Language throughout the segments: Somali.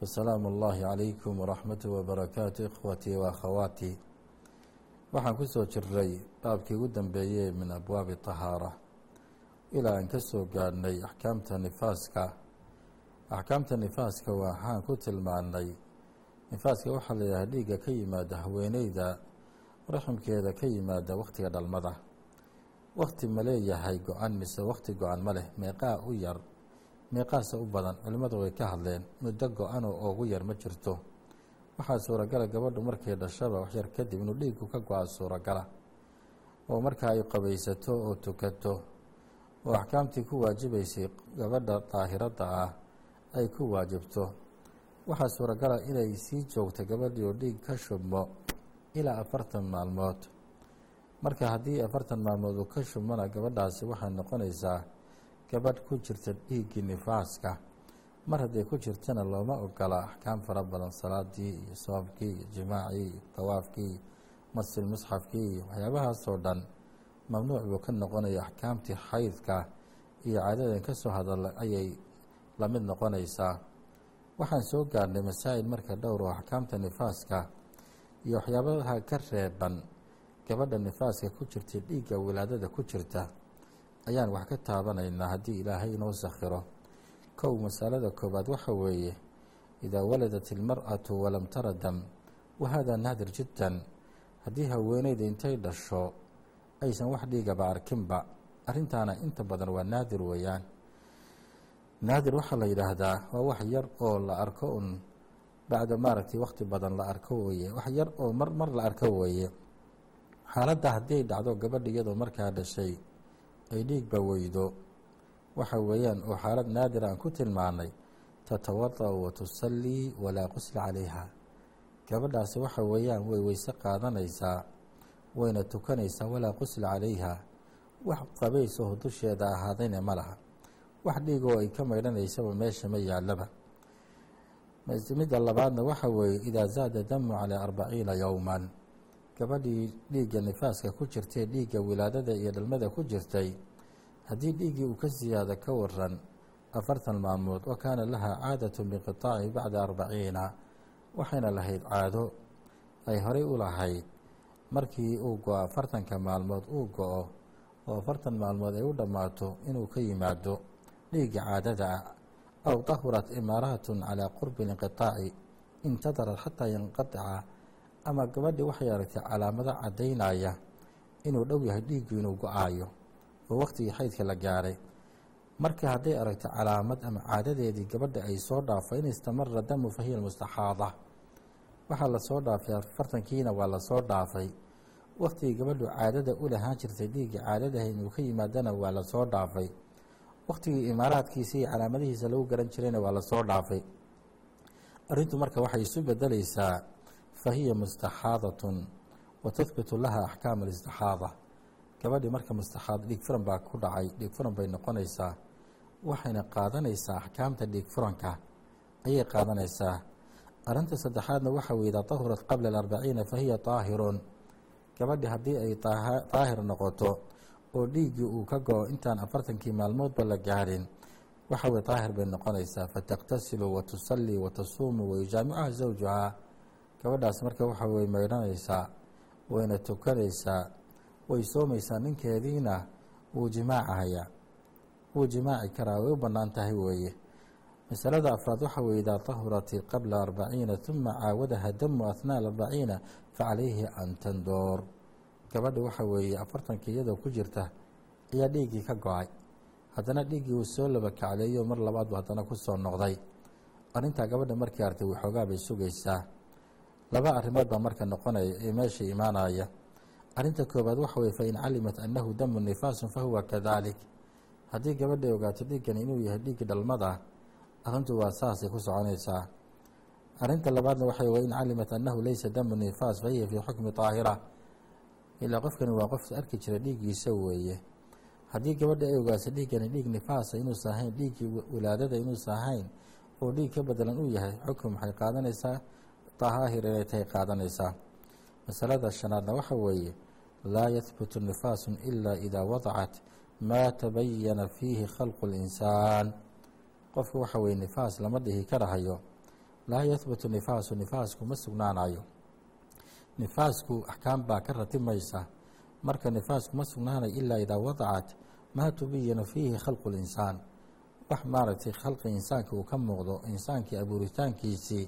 wasalaamu اllahi calaykum waraxmatu wabarakaatu ikhwatii waakhawaatii waxaan ku soo jiray baabkii ugu dambeeyey min abwaabi طahaara ilaa aan ka soo gaadhnay axkaamta nifaaska. Axkaamta nifaaska waxaan ku tilmaanay nifaaska waxaa la yidhaha dhiigga ka yimaada haweeneyda raximkeeda ka yimaada wakhtiga dhalmada. Wakti ma leeyahay go-an mise wakti go-an ma leh meeqaa u yar meeqaasa u badan culimmadu way ka hadleen muddo go-anoo ugu yar ma jirto. Waxaa suuragala gabadhu markay dhashaba waxyar kadib inuu dhiiggu ka go-a suuragala oo marka ay qabaysato oo tukato. Oo axkaamtii ku waajibaysay gabadha daahiradda ah ay ku waajibto. Waxaa suuragala inay sii joogto gabadhii oo dhiig ka shubmo ilaa afartan maalmood. Marka haddii afartan maalmood uu ka shubmona gabadhaasi waxay noqonaysaa gabadh ku jirta dhiiggii nifaaska. Mar hadday ku jirtana looma ogola axkaam fara badan salaadii iyo soomkii iyo jimaacii iyo dawaafkii masil musxafkii iyo waxyaabahaasoo dhan mamnuuc buu ka noqonaya axkaamtii xaydka iyo caadadan ka soo ayay la mid noqonaysaa. Waxaan soo gaarhnay masaa'il marka dhowr oo axkaamta nifaaska iyo waxyaabaha ka reeban gabadha nifaaska ku jirta dhiigga wilaadada ku jirta ayaan wax ka taabanaynaa haddii ilaahay inoo sakhiro. Kow masalada koobaad waxa weeye idaa waladat ilmar'atu walam tara dam. Wa haadaa naadir jiddan. Haddii haweeneyda intay dhasho aysan wax dhiigaba arkinba arrintaana inta badan waa naadir weeyaan. Naadir waxaa la yidhaahdaa waa wax yar oo la arko un. Bacda maaragtay wakhti badan la arko weeye. Wax yar oo mar mar la arko weeye. Xaaladda haddii ay dhacdo gabadha iyadoo markaa dhashay ay dhiigba weydo. Waxa weeyaan oo xaalad naadir aan ku tilmaanay tatawada' wa tusallii walaa qusla calayha. Gabadhaasi waxa weeyaan way weyse qaadanaysaa wayna tukanaysaa walaa qusla calayha. Wax qabaysaho dusheeda ahaadayna ma laha. Wax dhiigoo ay ka maydhanaysaba meesha ma yaalaba midda labaadna waxa weeye idaa zaada damu calaa arbaciina yowman gabadhii dhiigga nifaaska ku jirtay dhiigga wilaadada iyo dhalmada ku jirtay haddii dhiiggii uu ka siyaado ka waran afartan maalmood wa kaana lahaa caadatu biqitaaci bacda arbaciina waxayna lahayd caado ay horey u lahayd markii uu go-o afartanka maalmood uu go-o oo afartan maalmood ay u dhammaato inuu ka yimaado dhiigga caadada ah aw dahurat imaaraatun calaa qurbi inqitaaci intadarat xataa yanqatica ama gabadhii waxay aragtay calaamado caddaynaya inuu dhow yahay dhiiggu inuu go'aayo oo wakhtigii xaydka la gaadhay marka hadday aragto calaamad ama caadadeedii gabadha ay soo dhaafo in istamara damu fa hiya mustaxaada waxaa la soo dhaafay afartankiina waa la soo dhaafay. Wakhtigii gabadhu caadada u lahaan jirtay dhiigga caadadaha inuu ka yimaadana waa la soo dhaafay. Wakhtigii imaaraadkiisa iyo calaamadihiisa lagu garan jirayna waa la soo dhaafay. Arrintu marka waxay isu bedelaysaa fahiya mustaxaadatun wa tahbitu laha axkaam alistixaada gabadhii marka mustaxaad dhiig furan baa ku dhacay dhiig furan bay noqonaysaa waxayna qaadanaysaa axkaamta dhiig furanka ayay qaadanaysaa arrinta saddexaadna waxa weye idaa dahurat qabla alarbaciina fahiya daahirun gabadhii haddii ay daahir noqoto oo dhiiggii uu ka go-o intaan afartankii maalmoodba la gaadhin waxa weye daahir bay noqonaysaa fataqtasilu wa tusallii wa zawjuhaa gabadhaas marka waxa weye maydhanaysaa wayna tukanaysaa way soomaysaa ninkeediina wuu jimaacahayaa wuu jimaaci karaa way u bannaan tahay weeye. Masalada afraad waxa weye idaa dahurat qabla arbaciina huma caawadaha damu ahnaa arbaciina facalayhi an tandoor. Gabadha waxa weeye afartanka iyadoo ku jirta ayaa dhiiggii ka go'ay. Haddana dhiiggii uu soo laba kacleeyo mar labaadbu haddana ku soo noqday. Arrintaa gabadha markii artay waxoogaa bay sugaysaa laba arrimood baa marka noqonaya ee meesha imaanaya. Arrinta koobaad waxa weye fain calimat annahu damu nifaasun fahuwa kadalik. Haddii gabadhay ogaato dhiiggani inuu yahay dhiiggi dhalmada arrintu waa saasay ku soconaysaa. Arrinta labaadna waxay wain calimat annahu laysa damu nifaas fahiya fii xukmi طaahira ilaa qofkani waa qof arki jira dhiiggiisa weeye. Haddii gabadha ay ogaasa dhiiggani dhiig nifaasa inuusa ahayn dhiiggii wilaadada inuusa ahayn oo dhiig ka bedelan uu yahay xukum waxay qaadanaysaa tahaahir inay qaadanaysaa masalada shanaadna waxa weeye laa yahbutu nifaasu ila idaa wadacat maa tabayana fiihi khalqu اlinsaan qofka waxa weye nifaas lama dhihi karahayo. Laa yahbutu nifaasu nifaasku ma sugnaanayo. Nifaasku axkaam baa ka ratimaysa. Marka nifaasku ma sugnaanayo ilaa idaa wadacat maa tubayana fiihi khalqu اlinsaan wax maaragtay khalqi insaanka uu ka muuqdo insaankii abuuritaankiisii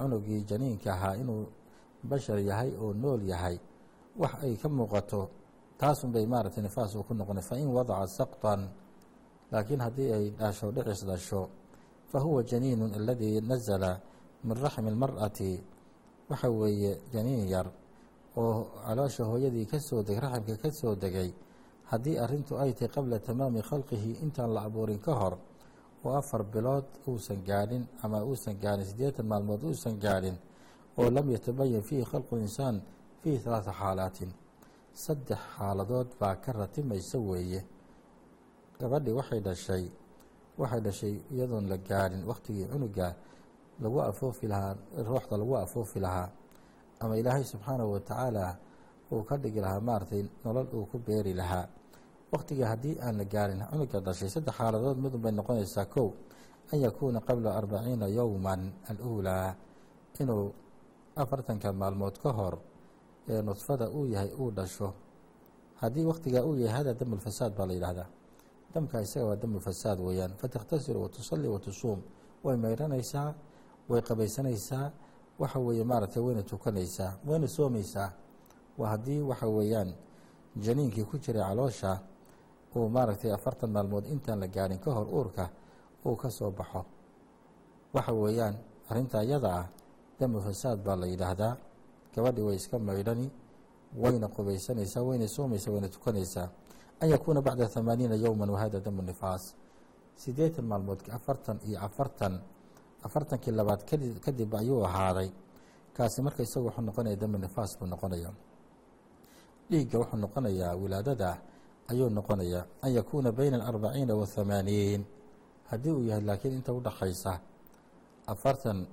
cunugii janiinka ahaa inuu bashar yahay oo nool yahay wax ay ka muuqato taasun bay maaragtay nifaas uu ku noqonay fain wadaca saqطan laakiin haddii ay dhasho dhicis dhasho fahuwa janiinu aladii nazala min raxmi اlmar'ati waxa weeye janiin yar oo caloosha hooyadii ka soo degay raximka ka soo degay haddii arrintu ay tahay qabla tamaami khalqihi intaan la abuurin ka hor oo afar bilood uusan gaadhin ama uusan gaadhin siddeetan maalmood uusan gaadhin oo lam yatabayan fiihi khalqu insaan fiihi halaata xaalaatin. Saddex xaaladood baa ka ratimaysa weeye. Gabadhii waxay dhashay waxay dhashay iyadoon la gaadhin wakhtigii cunuga lagu afoofi lahaa ruuxda lagu afoofi lahaa. Ama ilaahay subxaanahu watacaala uu ka dhigi lahaa maaragtay nolol uu ku beeri lahaa wakhtiga haddii aan la gaarin cunuga dhashay saddex xaaladood midun bay noqonaysaa kow an yakuuna qabla arbaciina yowman aluulaa inuu afartanka maalmood ka hor ee nudfada uu yahay uu dhasho. Haddii wakhtigaa uu yahay hada dam baa la yidhahdaa. Damka isaga waa dam weeyaan. Fatakhtasilu watusali watusuum way mayranaysaa way qabaysanaysaa waxa weeye maaragtay wayna tukanaysaa wayna soomaysaa. Waa haddii waxa weeyaan janiinkii ku jiray caloosha uu maaragtay afartan maalmood intaan la gaarin ka hor uurka uu ka soo baxo. Waxa weeyaan arrinta iyada ah damu fasaad baa la yidhaahdaa. Gabadhii way iska maydhani wayna qubaysanaysaa wayna soomaysaa wayna tukanaysaa an yakuuna bacda hamaaniina yowman wahada damu nifaas. Siddeetan maalmood afartan iyo afartan afartankii labaad kadib ayuu ahaaday. Kaasi marka isagu wuxuu noqonaya damu nifaas buu noqonaya dhiigga wuxuu noqonayaa wilaadada ayuu noqonayaa an yakuuna bayna alarbaciina wathamaaniin haddii uu yahay laakiin inta udhaxaysa afartan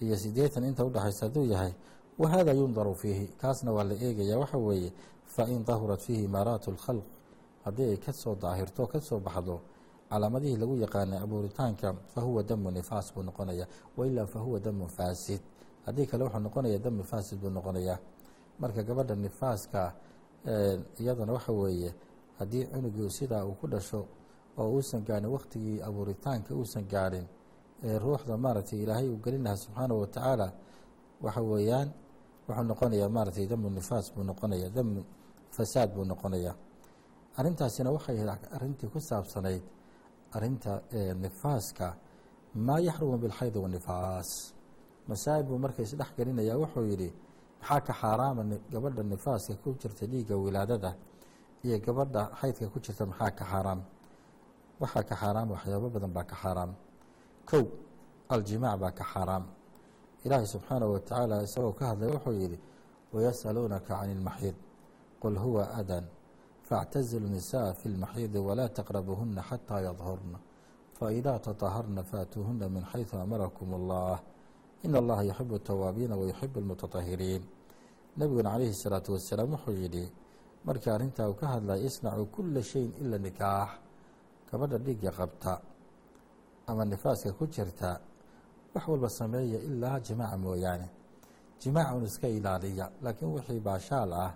iyo siddeetan inta udhaxaysa hadduu yahay wahada yundaru fiihi. Kaasna waa la eegaya waxa weeye fain dahurat fiihi imaaraatu اlkhalq haddii ay ka soo daahirto ka soo baxdo calaamadihii lagu yaqaanay abuuritaanka fahuwa damu nifaas buu noqonaya wailaa fahuwa damu faasid. Haddii kale wuxuu noqonaya damu faasid buu noqonayaa. Marka gabadha nifaaska iyadana waxa weeye haddii cunugii sidaa uu ku dhasho oo uusan gaadhin wakhtigii abuuritaanka uusan gaadhin ee ruuxda maaragtay ilaahay uu gelin lahaa subxaanahu watacaala waxa weeyaan wuxuu noqonayaa maaragtay damu nifaas buu noqonaya damu fasaad buu noqonayaa. Arrintaasina waxay arrintii ku saabsanayd arrinta nifaaska maa yaxrumu bilxayd wanifaas masaa'ib buu marka isdhex gelinayaa wuxuu yidhi maxaa ka xaaraama gabadha nifaaska ku jirta dhiigga wilaadada iyo gabadha xaydka ku jirta maxaa ka xaaraam waxaa ka xaaraam waxyaabo badan baa ka xaaraam kow aljimaac baa ka xaaraam ilaahay subxaanahu watacaala isagoo ka hadlay wuxuu yidhi wayas'aluunaka can ilmaxiid qul huwa adan faاctazilu nisaءa fi اlmaxiidi walaa taqrabuhuna xataa yadhurna faidaa tطaharna faatuuhuna min xayثu amarakum اllah in allaha yuxibu الtawaabiina wayuxibu اlmutatahiriin nebiguna calayhi الsalaatu wasalaam wuxuu yidhi markii arrintaa uu ka hadlay isnacuu kula shayin ila nikaax. Gabadha dhiigga qabta ama nifaaska ku jirta wax walba sameeya ilaa jimaaca mooyaane. Jimaaca un iska ilaaliya laakiin wixii baashaal ah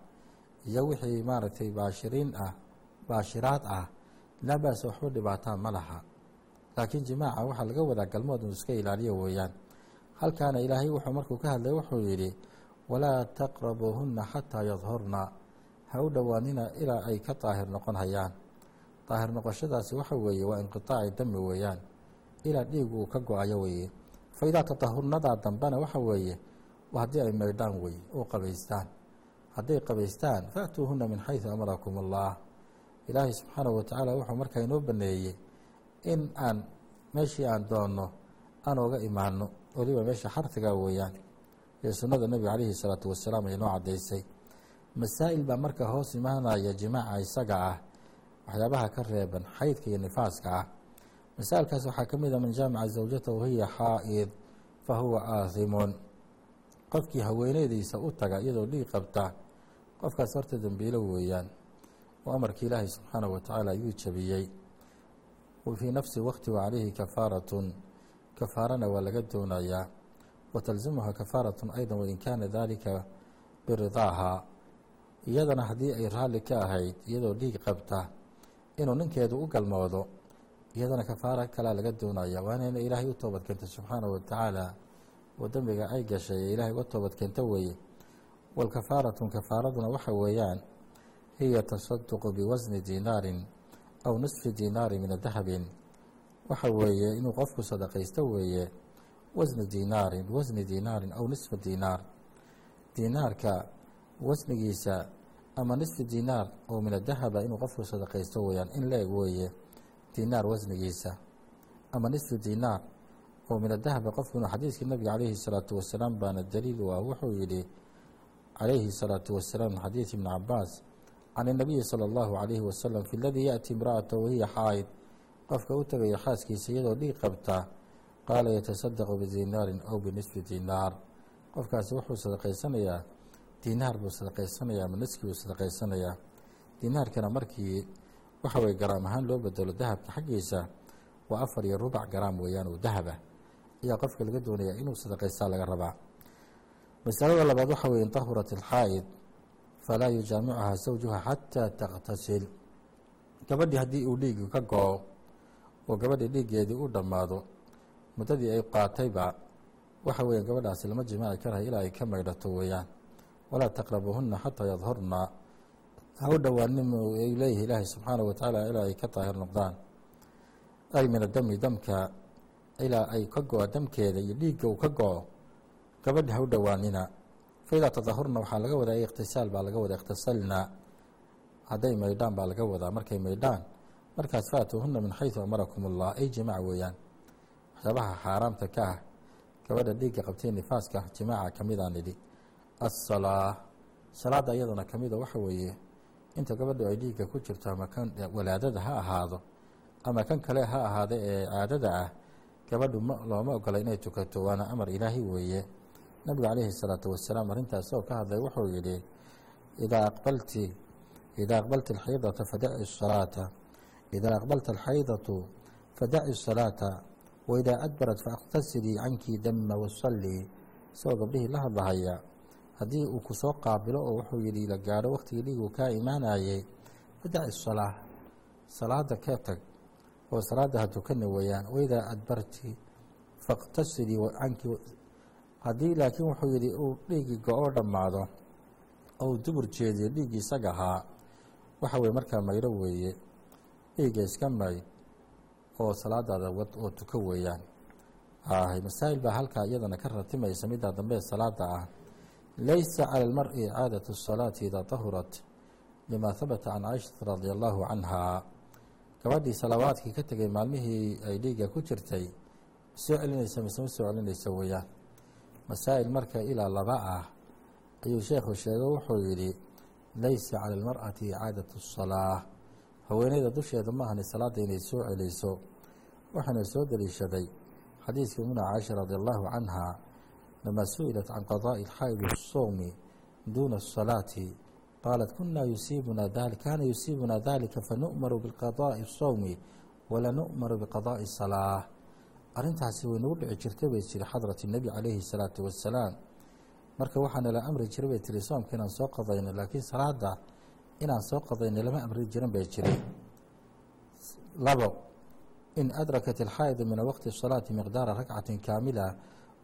iyo wixii maaragtay baashiriin ah baashiraad ah laa baasa waxba dhibaataa ma laha. Laakiin jimaaca waxaa laga wadaa galmood un iska ilaaliya weeyaan halkaana ilaahay wuxuu markuu ka hadlay wuxuu yidhi walaa taqrabuuhunna xataa yadhurna ha u dhowaanina ilaa ay ka daahir noqon hayaan daahir noqoshadaasi waxa weeye waa inqitaaci dami weeyaan. Ilaa dhiig uu ka go'ayo weeye. Fa idaa tatahurnadaa dambena waxa weeye haddii ay maydhaan weye oo qabaystaan. Hadday qabaystaan faatuuhuna min xayثu amarakum allah ilaahay subxaanahu watacaala wuxuu markaa inoo baneeyey in aan meeshii aan doonno aan oga imaano weliba meesha xarfiga weeyaan ee sunnada nebiga calayhi salaatu wasalaam ay noo caddaysay masaa'il baa marka hoos imaanaya jimaaca isaga ah waxyaabaha ka reeban xaydka iyo nifaaska ah. Masaa'ilkaas waxaa ka mid a man jaamaca zawjatahu hiya xaa'id fa huwa aathimun. Qofkii haweeneydiisa u taga iyadoo dhiig qabta qofkaas horta dembiilo weeyaan. Oo amarkii ilaahay subxaanahu watacaala ayuu jabiyey. Fii nafsi waqti wa calayhi kafaaratun. Kafaarana waa laga doonayaa. Wa talzimuha kafaaratun ayda wain kaana dalika biridaaha iyadana haddii ay raalli ka ahayd iyadoo dhiig qabta inuu ninkeedu u galmoodo iyadana kafaara kalaa laga doonaya waana ina ilaahay u toobad keento subxaanahu watacaala oo dembiga ay gashay ee ilaahay uga toobad keento weeye. Walkafaaratun kafaaraduna waxa weeyaan hiya tasaduqu biwasni diinaarin aw nisfi diinaari min dahabin. Waxa weeye inuu qofku sadaqaysto weeye wasni diinaarin wasni diinaarin aw nisfa diinaar diinaarka wasnigiisa ama nisfi diinaar oo min adahaba inuu qofku sadaqaysto weeyaan in la-eg weeye diinaar wasnigiisa. Ama nisfi diinaar oo min adahaba qofku inuu xadiiskii nabiga calayhi salaatu wasalaam baana daliil u ah wuxuu yidhi calayhi salaatu wasalaam min xadiidi ibni cabaas can inabiyi sala allahu calayhi wasalam fi ladii yaأti imra'ata wahiya xaa'id. Qofka u tegaya xaaskiisa iyadoo dhiig qabta qaala yatasadaqu bidiinaarin aw binisfi diinaar qofkaasi wuxuu sadaqaysanayaa diinaar buu sadaqaysanayaa ama niski buu sadaqaysanayaa. Diinaarkana markii waxa weye garaam ahaan loo bedelo dahabka xaggiisa waa afar iyo rubac garaam weeyaan oo dahaba. Ayaa qofka laga doonayaa inuu sadaqaystaa laga rabaa. Masalada labaad waxa weye in tahurat falaa yujaamicuhaa zawjuha xataa takhtasil. Gabadhii haddii uu dhiigi ka go-o oo gabadhii dhiiggeedii u dhammaado muddadii ay qaatayba waxa weeye gabadhaasi lama jimaaci karahay ilaa ay ka maydhato weeyaan walaa taqrabuhunna xataa yadhurna ha u dhowaanin ay leeyihi ilaahay subxaanahu watacaala ilaa ay ka daahir noqdaan ay min adami damka ilaa ay ka go-o damkeeda iyo dhiigga uu ka go-o gabadhi ha u faidaa tadahurna waxaa laga wadaa ikhtisaal baa laga wadaa ikhtasalna hadday maydhaan baa laga wadaa markay maydhaan markaas faatuuhuna min xaysu amarakum ullah ay jimaac weeyaan waxyaabaha xaaraamta ka ah gabadha dhiigga qabtay nifaaska jimaaca ka midaan idhi asalaa salaada iyadana ka mida waxa weeye inta gabadhu ay dhiigga ku jirto ama kan walaadada ha ahaado ama kan kale ha ahaada ee caadada ah gabadhu ma looma ogola inay tukato waana amar ilaahi weeye. Nabigu calayhi salaatu wasalaam arrintaas oo ka hadlay wuxuu yidhi idaa aqbalti idaa aqbalti alxaydata fadaci salaata idaa aqbalta alxaydatu fadaci salaata waidaa adbarat faاktasilii canki dama wasalii isagoo gabdhihii la hadlahaya haddii uu ku soo qaabilo oo wuxuu yidhi la gaadho waktigii dhiigu kaa imaanayay fadaci salaa salaada ka tag oo salaada ha tukana weeyaan waidaa adbarti faاktasilii canki haddii laakiin wuxuu yidhi uu dhiiggii go-oo dhammaado oo uu dubur jeediyo dhiiggii isaga ahaa. Waxa weye markaa maydho weeye. Dhiigga iska mayd oo salaadaada wad oo tuko weeyaan. Masaa'il baa halkaa iyadana ka ratimaysa middaa dambe salaada ah laysa cala almari icaadatu الsalaati idaa tahurat lima habata can caishata radia allahu canha gabadhii salawaadkii ka tegay maalmihii ay dhiigga ku jirtay soo celinaysa mise ma soo celinaysa weeyaan masaa'il marka ilaa laba ah ayuu sheekhu sheego wuxuu yidhi laysa cala almar'ati icaadatu الsalaa haweeneyda dusheeda ma ahani salaada inay soo celiso waxaana soo deliishaday xadiiskii umuna caaisha radi allahu canha lama su-ilat can qadaaءi اlxaa'id الsowmi duuna الsalaati qaalat kuna yusiibuna kaana yusiibuna dalika fanu'maru biqadaaءi الsowmi wala nu'maru biqadaaءi الsalaa arrintaasi way nagu dhici jirtay bay tiri xadrat الnebi calayhi الsalaatu wasalaam marka waxaana la amri jiray bay tiri soomka inaan soo qadayno laakiin salaada inaan soo qadayno lama amri jiran bay jiri labo in adrakat alxaa'idu min waqti الsalaati miqdaara rakcati kaamila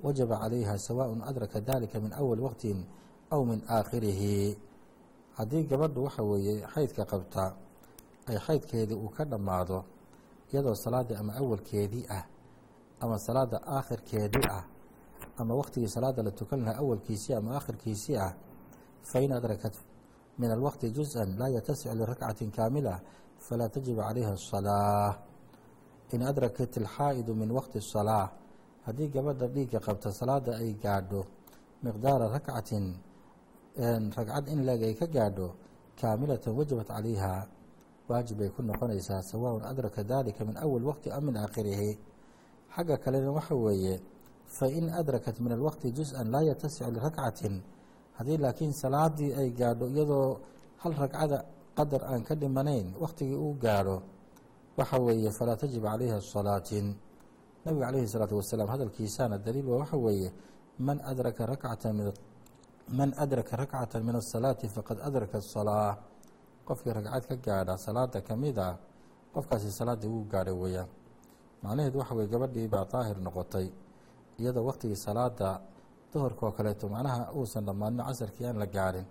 wajaba calayha sawaء adraka dalika min awali waqtin aw min aakhirihi haddii gabadhu waxa weeye xaydka qabta ay xaydkeedii uu ka dhammaado iyadoo salaada ama awalkeedii ah ama salaada aakhirkeedii ah ama waqtigii salaada la tukan lahaa awalkiisii ama aakhirkiisii ah fain adrakat min alwaqti juz-an laa yatasic lirakcati kaamila falaa tajibu calayha الsalaa in adrakat alxaa'idu min waqti الsalaa haddii gabadha dhiigga qabta salaada ay gaadho miqdaara rakcatin ragcad in leeg ay ka gaadho kaamilatan wajabat calayha waajib bay ku noqonaysaa sawaaun adraka dalika min awal waqti am min aakhirihi. Xagga kalena waxa weeye fain adrakat min alwaqti juz-an laa yatasicu lirakcatin. Haddii laakiin salaadii ay gaadho iyadoo hal ragcada qadar aan ka dhimanayn waktigii uu gaadho waxa weeye falaa tajib calayha salaatin nabiga calayhi salaatu wasalaam hadalkiisaana daliil waa waxa weeye man adraka rakcata min man adraka rakcata min asalaati faqad adraka asalaa qofkii ragcad ka gaadha salaada ka mid a qofkaasi salaaddii wuu gaadhay weeyaan. Macnaheedu waxa weye gabadhii baa daahir noqotay iyadoo waktigii salaada duhurka oo kaleeto macnaha uusan dhammaanin casarkii aan la gaadhin.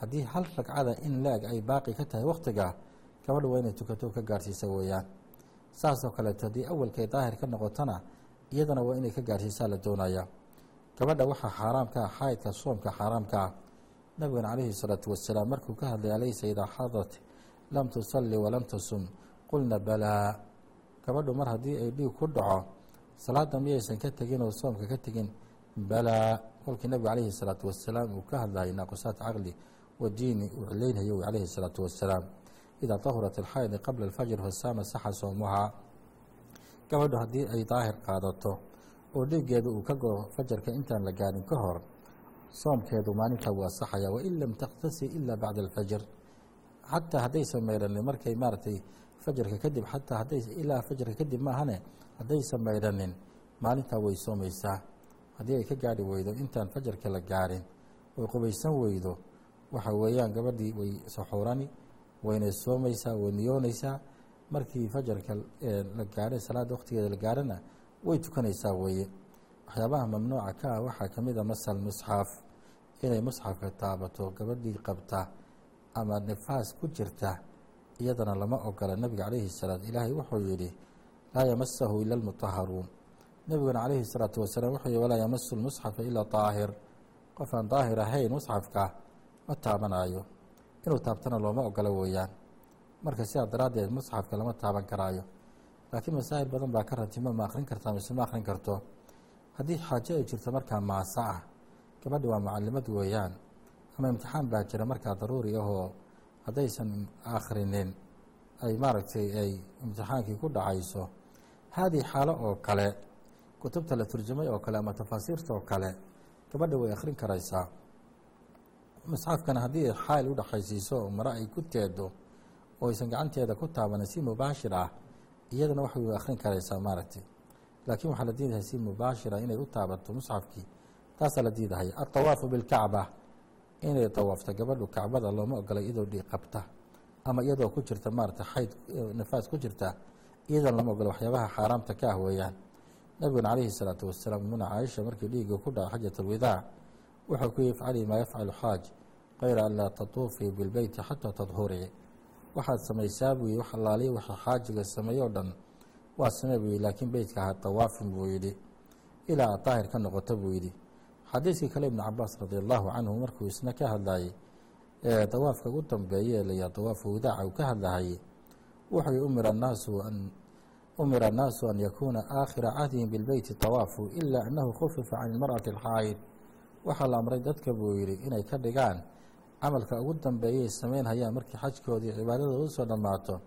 Haddii hal ragcada in la-eg ay baaqi ka tahay waktiga gabadha waa inay tukato ka gaarhsiisa weeyaan saasoo kaleeto haddii awalkay daahir ka noqotona iyadana waa inay ka gaarhsiisaa la doonaya. Gabadha waxaa xaaraam ka ah xaayidka soomka xaaraam ka ah. Nabigana calayhi salaatu wasalaam markuu ka hadlay alaysa idaa xadat lam tusalli walam tasum qulna balaa gabadhu mar haddii ay dhiig ku dhaco salaada miyaysan ka tegin oo soomka ka tegin balaa kolkii nabigu calayhi salaatu wasalaam uu ka hadlayay naaqusaat caqli wa diini uu cileynhayo calayhi salaatu wasalaam idaa dahurat alxaaydi qabla alfajr fasaama saxa soomuhaa gabadhu haddii ay daahir qaadato oo dhiiggeedu uu ka go fajarka intaan la gaarin ka hor soomkeedu maalintaa wuu asaxaya wain lam taktasi ilaa bacda alfajr. Xataa haddaysan maydhanin markay maaragtay fajarka kadib xataa hadday ilaa fajarka kadib maahane haddaysan maydhanin maalintaa way soomaysaa. Haddii ay ka gaadhi weydo intaan fajarka la gaarin oy qubaysan weydo waxa weeyaan gabadhii way saxuurani wayna soomaysaa way niyoonaysaa markii fajarka la gaadhay salaada waqtigeeda la gaadhana way tukanaysaa weeye waxyaabaha mamnuuca ka ah waxaa ka mid a masal musxaf. Inay musxafka taabato gabadhii qabta ama nifaas ku jirta iyadana lama ogola. Nebiga calayhi salaam ilaahay wuxuu yidhi laa yamasahu ila almutaharuun nebiguna calayhi salaatu wasalaam wuxuu yihi walaa yamasu lmusxafa ilaa daahir qof aan daahir ahayn musxafka ma taabanaayo inuu taabtana looma ogola weeyaan marka sidaa daraaddeed musxafka lama taaban karaayo. Laakiin masaa'il badan baa ka ratimo ma akhrin kartaa mise ma akhrin karto. Haddii xaajo ay jirto markaa maasa ah. Gabadhi waa mucalimad weeyaan ama imtixaan baa jira markaa daruuri ahoo haddaysan akhrinin. Ay maaragtay ay imtixaankii ku dhacayso. Haadii xaalo oo kale kutubta la turjamay oo kale ama tafaasiirta oo kale gabadha way akhrin karaysaa musxafkana haddii xaal u dhexaysiiso oo mare ay ku teedo oo aysan gacanteeda ku taabanin si mubaashir ah iyadana waxay way akhrin karaysaa maaragtay. Laakiin waxaa la diidahay si mubaashira inay u taabato musxafkii taasaa la diidahay altawaafu bilkacba inay tawaafto gabadhu kacbada looma ogola iyadoo dhiig qabta ama iyadoo ku jirta maarata xayd nafaas ku jirta iyadan lama ogola waxyaabaha xaaraamta ka ah weeyaan. Nabiguna calayhi salaatu wasalaam umuna caaisha markii dhiigga ku dhaca xajat alwidaac wuxuu ku yifcali maa yafcalu xaaj kayra an laa tatuufii bilbeyti xataa tadhurii waxaad samaysaa buu yihi wax allaaliya waxa xaajiga sameeye o dhan. Waa samee buu yihi laakiin beytka ha tawaafin buu yidhi. Ilaa aad ka noqoto buu yidhi. Xadiiskii kale ibnu cabaas radi allahu canhu markuu isna ka hadlayey ee dawaafka ugu dambeeye layaa dawaafu widaaca uu ka hadlahayey wuxuu umira annaasu an umira annaasu an yakuuna aakhira cahdihim bilbeyti tawaafu ilaa annahu khufifa can ilmar'ati alxaayid waxaa la amray dadka buu yidhi inay ka dhigaan. Camalka ugu dambeeyay samaynhayaan markii xajkoodii cibaadada u soo dhammaato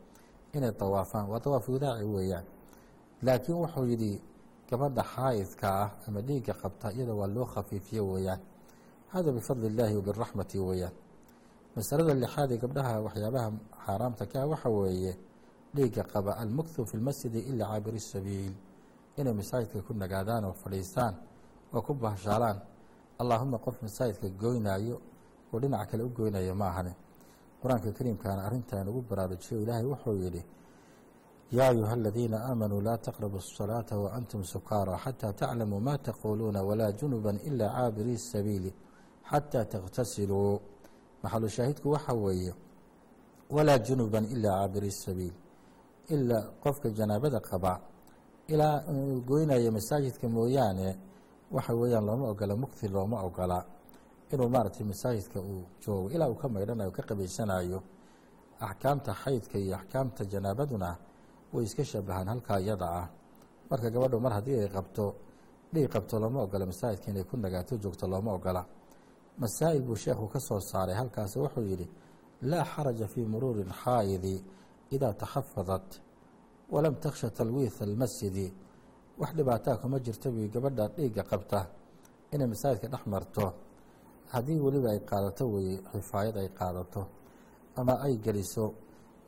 inay dawaafaan waa dawaaf widaaci weeyaan. Laakiin wuxuu yidhi gabadha xaayidka ah ama dhiigga qabta iyada waa loo khafiifiye weeyaan. Hada bifadli illaahi wabiraxmati weeyaan. Masalada lixaad ee gabdhaha waxyaabaha xaaraamta ka ah waxa weeye dhiigga qaba almukthu fi lmasjidi ilaa caabiri sabiil. Inay masaajidka ku nagaadaan oo fadhiistaan oo ku bahshaalaan allaahuma qof masaajidka goynaayo oo dhinac kale u goynayo ma ahane qur'aanka kariimkaana arrintan ugu baraarujiyo ilaahay wuxuu yidhi yaa ayuha aladiina aamanuu laa taqrabu salaata wa antum sukaara xataa taclamuu ma taquuluuna walaa junuban ilaa caabirii sabiili xataa takhtasiluu maxalushaahidku waxa weeye walaa junuban ilaa caabiri sabiil ilaa qofka janaabada qabaa ilaa eh, goynaya masaajidka mooyaane waxa weeyaan looma ogola mukti looma ogola. Inuu maaragtay masaajidka uu joogo ilaa uu ka maydhanayo ka qabaysanayo axkaamta xaydka iyo axkaamta janaabaduna way iska shabahaan halkaa iyada ah. Marka gabadhu mar haddii ay qabto dhiig qabto looma ogola masaajidka inay ku nagaato joogto looma ogola. Masaa'il buu sheekhu ka soo saaray halkaas wuxuu yidhi laa xaraja fii muruuri xaayidi idaa taxafadat walam takhsha talwiitha almasjidi wax dhibaataa kuma jirta bui gabadha dhiigga qabta inay masaajidka dhex marto. Haddii weliba ay qaadato weye xifaayad ay qaadato ama ay geliso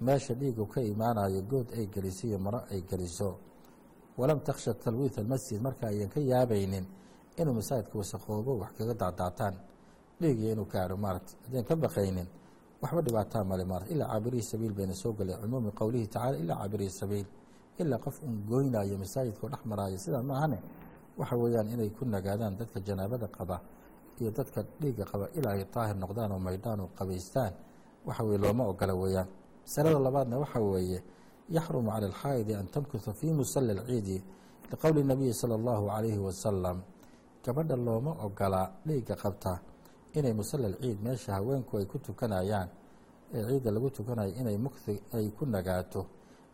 meesha dhiigu ka imaanayo good ay geliso iyo maro ay geliso. Walam takhsha talwiith almasjid marka ayan ka yaabaynin inuu masaajidka wasaqoobo wax kaga daadaataan. Dhiigiyo inuu gaadho maarata haddayn ka baqaynin waxba dhibaataa male maarata ilaa caabirihi sabiil bayna soo gelay cumuumi qowlihi tacala ilaa caabirihi sabiil ilaa qof un goynayo masaajidka oo dhex maraayo sidaa maahane waxa weeyaan inay ku nagaadaan dadka janaabada qaba iyo dadka dhiigga qaba ilaa ay daahir noqdaan oo maydhaan oo qabaystaan waxa weye looma ogola weeyaan. Masalada labaadna waxa weeye yaxrumu cala alxaa'idi an tamkuha fii musala alciidi liqowli nabiyi sala allahu calayhi wasalam gabadha looma ogola dhiigga qabta inay musala alciid meesha haweenku ay ku tukanayaan ee ciidda lagu tukanayo inay mukti ay ku nagaato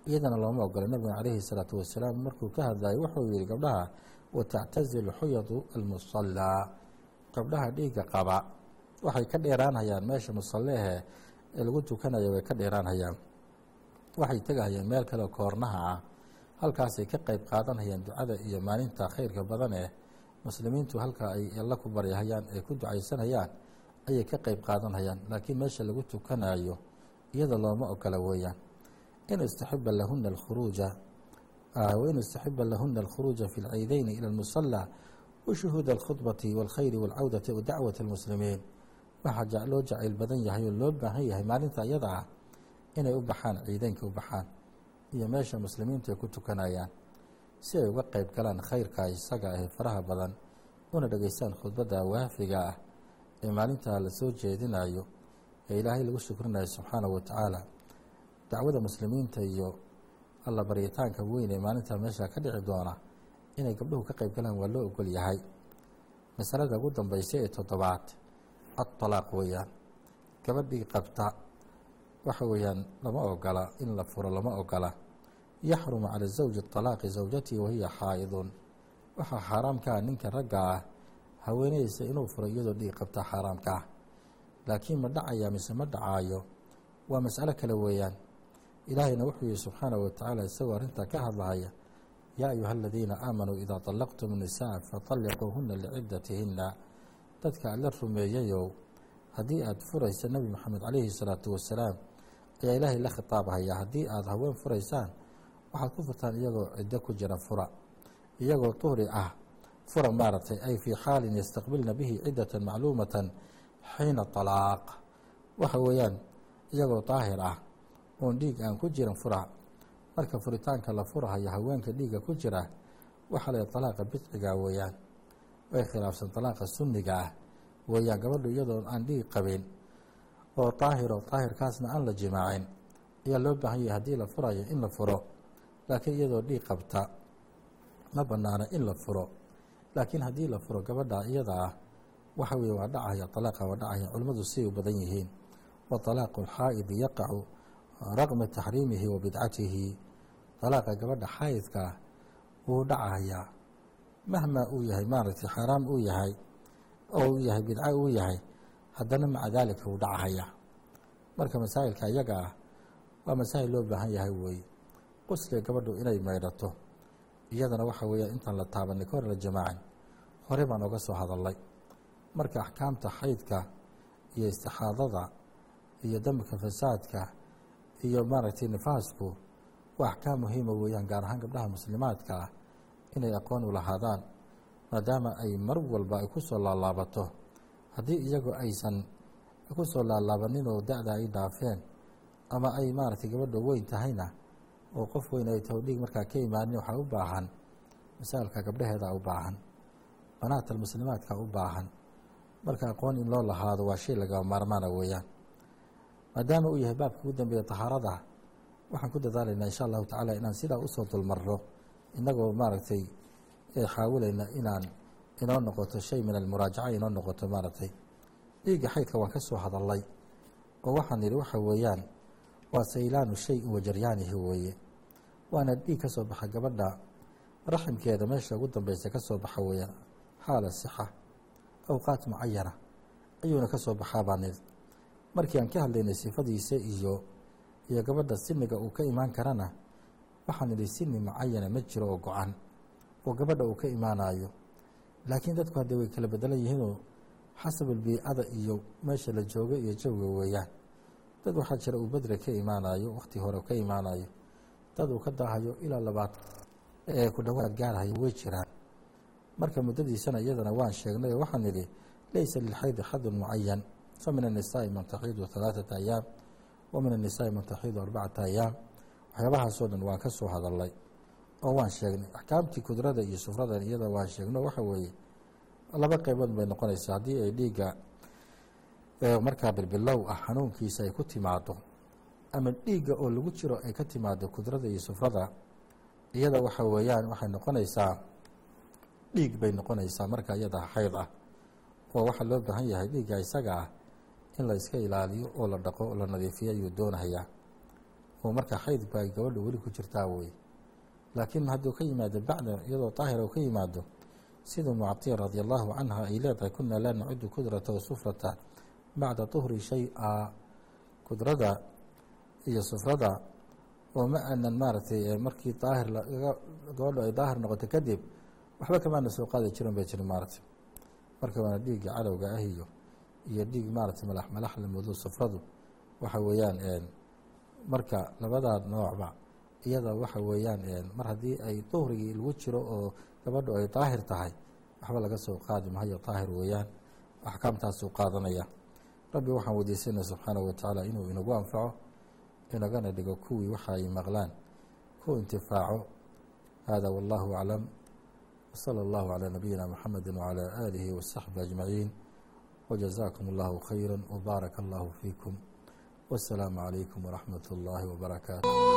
iyadana looma ogola. Nabiga calayhi salaatu wasalaam markuu ka hadlayo wuxuu yihi gabdhaha watactazilu xuyadu almusallaa gabdhaha dhiigga qaba. Waxay ka dheeraanhayaan meesha musallehe ee lagu tukanayo way ka dheeraanhayaan. Waxay tegahayaan meel kale koornaha ah. Halkaasay ka qeyb qaadanhayaan ducada iyo maalinta khayrka badan ee muslimiintu halkaa ay alla ku baryahayaan ee ku ducaysanayaan ayay ka qeyb qaadanhayaan laakiin meesha lagu tukanayo iyada looma ogola weeyaan in istaxiba lahuna alkhuruuja wain istaxiba lahuna alkhuruuja fi lciideyni ila lmusala washuhuuda alkhudbati walkhayri walcawdati wa dacwati almuslimiin waxaa loo jacayl badan yahay oo loo baahan yahay maalinta iyada ah inay u baxaan ciideynka u baxaan iyo meesha muslimiintu ay ku tukanayaan si ay uga qeyb galaan khayrka isaga ah ee faraha badan una dhegeystaan khudbadda waafiga ah ee maalintaa la soo jeedinayo ee ilaahay lagu shukrinayo subxaanahu wa tacaala dacwada muslimiinta iyo alla baryitaanka weyn ee maalintaa meesha ka dhici doona inay gabdhuhu ka qeyb galaan waa loo ogol yahay. Masalada ugu dambaysa ee toddobaad adalaaq weeyaan. Gabadhii qabta waxa weeyaan lama ogola in la furo lama ogola. Yaxrumu cala zawji طalaaqi zawjatii wahiya xaa'idun. Waxaa xaaraamkaa ninka ragga ah haweenaysa inuu furo iyadoo dhiig qabta xaaraamka ah. Laakiin ma dhacaya mise ma dhacaayo? Waa mas'alo kale weeyaan ilaahayna wuxuu yihi subxaanahu wa tacaala isagoo arrintaa ka hadlahaya yaa ayuha aladiina aamanuu idaa طalaqtum nisaa faطalliquuhuna licidatihina dadka alla rumeeyayow haddii aada furaysa nebi moxamed calayhi salaatu wasalaam ayaa ilaahay la khitaabhaya haddii aada haween furaysaan waxaad ku furtaan iyagoo ciddo ku jira fura. Iyagoo tuhri ah fura maaragtay ay fii xaalin yastaqbilna bihi ciddatan macluumatan xiina talaaq. Waxa weeyaan iyagoo daahir ah oon dhiig aan ku jirin fura marka furitaanka la furahayo haweenka dhiigga ku jira waxaa la talaaqa bidciga weeyaan. Way khilaafsan talaaqa sunniga ah weeyaan gabadhu iyadoo aan dhiig qabin oo daahiro daahirkaasna aan la jimaacin. Ayaa loo baahan yahay haddii la furayo in la furo laakiin iyadoo dhiig qabta ma banaana in la furo. Laakiin haddii la furo gabadha iyada ah waxa weye waa dhacaya talaaqa waa dhacaya culimmadu siay u badan yihiin. Wa talaaqu alxaa'idi yaqacu raqma taxriimihi wa bidcatihi talaaqa gabadha xaayidka ah wuu dhacayaa mahmaa uu yahay maaragtay xaaraam uu yahay oo uu yahay bidco uu yahay haddana maca daalika wuu dhacahayaa marka masaa'ilka iyaga ah waa masaa'il loo baahan yahay weeye. Qusliga gabadhu inay maydhato iyadana waxa weeya intaan la taabanay ka la jamaacin hore baan oga soo hadalnay marka axkaamta xaydka iyo istixaadada iyo dambika fasaadka iyo maaragtay nifaasku waa axkaam muhiima weeyaan gaar ahaan gabdhaha muslimaadka ah inay aqoon u lahaadaan maadaama ay mar walba ay ku soo laalaabato. Haddii iyagoo aysan ku soo laalaabanin oo da-da ay dhaafeen ama ay maaragtay gabadha weyn tahayna oo qof weyn ay taho dhiig markaa ka imaanin waxaa u baahan masaalka gabdhaheeda u baahan banaata muslimaadka u baahan marka aqoon in loo lahaado waa shay laga maarmaana weeyaan maadaama uu yahay baabka ugu dambeeya tahaarada waxaan ku dadaalaynaa insha allahu tacaala inaan sidaa u soo dulmarro inagoo maaragtay xaawilayna inaan inoo noqoto shay min almuraajaca inoo noqoto maaragtay. Dhiigga xaydka waan ka soo oo waxaan yidhi waxa weeyaan waa saylaanu shay-in wajaryaanihi weeye. Waana dhiig ka soo baxa gabadha raximkeeda meesha ugu dambeysa ka soo baxa weeyaan xaala sixa awqaat mucayana ayuuna ka soo baxaa baa niri markii aan ka hadlaynay sifadiisa iyo iyo gabadha siniga uu ka imaan karana waxaan idhi sini mucayana ma jiro oo go-an oo gabadha uu ka imaanayo laakiin dadku haddee way kala bedelan yihiinoo xasabul biicada iyo meesha la joogo iyo jawiga weeyaan. Dad waxaa jira uu bedre ka imaanayo wakhti hore ka imaanayo dad uu ka daahayo ilaa labaatan ee ku dhawaad gaarhayo way jiraan. Marka muddadiisana iyadana waan sheegnay oo waxaan idhi laysa lilxaydi xadun mucayan min annisaa'i man taxiidu halaaثata ayaam wa min annisaa'i man taxiidu arbacata ayaam waxyaabahaasoo dhan waan ka soo hadalnay oo waan sheegnay axkaamtii kudrada iyo sufradan iyada waan sheegno waxa weeye laba qeybood bay noqonaysaa haddii ay dhiigga markaa bilbilow ah xanuunkiisa ay ku timaado ama dhiigga oo lagu jiro ay ka timaado kudrada iyo sufrada iyada waxa weeyaan waxay noqonaysaa dhiig bay noqonaysaa marka iyada xayd ah oo waxaa loo baahan yahay isaga ah in la iska ilaaliyo oo la dhaqo la nadiifiyo ayuu doonayaa. Oo marka xayd baa gabadha weli ku jirtaa wey laakiin hadduu ka yimaado bacda iyadoo daahira uu ka yimaado sida mucatiya radi allahu canha ay leedahay kunaa laa nacudu kudrata wa sufrata bacda tuhri shay-a. Kudrada iyo sufrada oo ma aanan maaragtay markii daahir gabadho ay daahir noqoto kadib waxba kamaana soo qaadi jirin bay jiri maaragtay. Marka waana dhiigga cadowga ah iyo iyo dhiig maaragtay malax malax la mudo sufradu waxa weeyaan marka labadaa noocba iyada waxa weeyaan mar haddii ay duhrigii lagu jiro oo gabadho ay daahir tahay waxba laga soo qaadi mahayo daahir weeyaan axkaamtaasuu qaadanaya. Rabbi waxaan weydiisanaya subxaanahu watacaala inuu inagu anfaco inagana dhigo kuwii waxa ay maqlaan ku intifaaco. Hada wallahu aclam wsala allahu calaa nabiyina muxamedi wacalaa aalihi wasaxbi ajmaciin wajazaakum allahu khayra wbaaraka allahu fiikum wasalaamu calaykum waraxmat اllahi wbarakaatu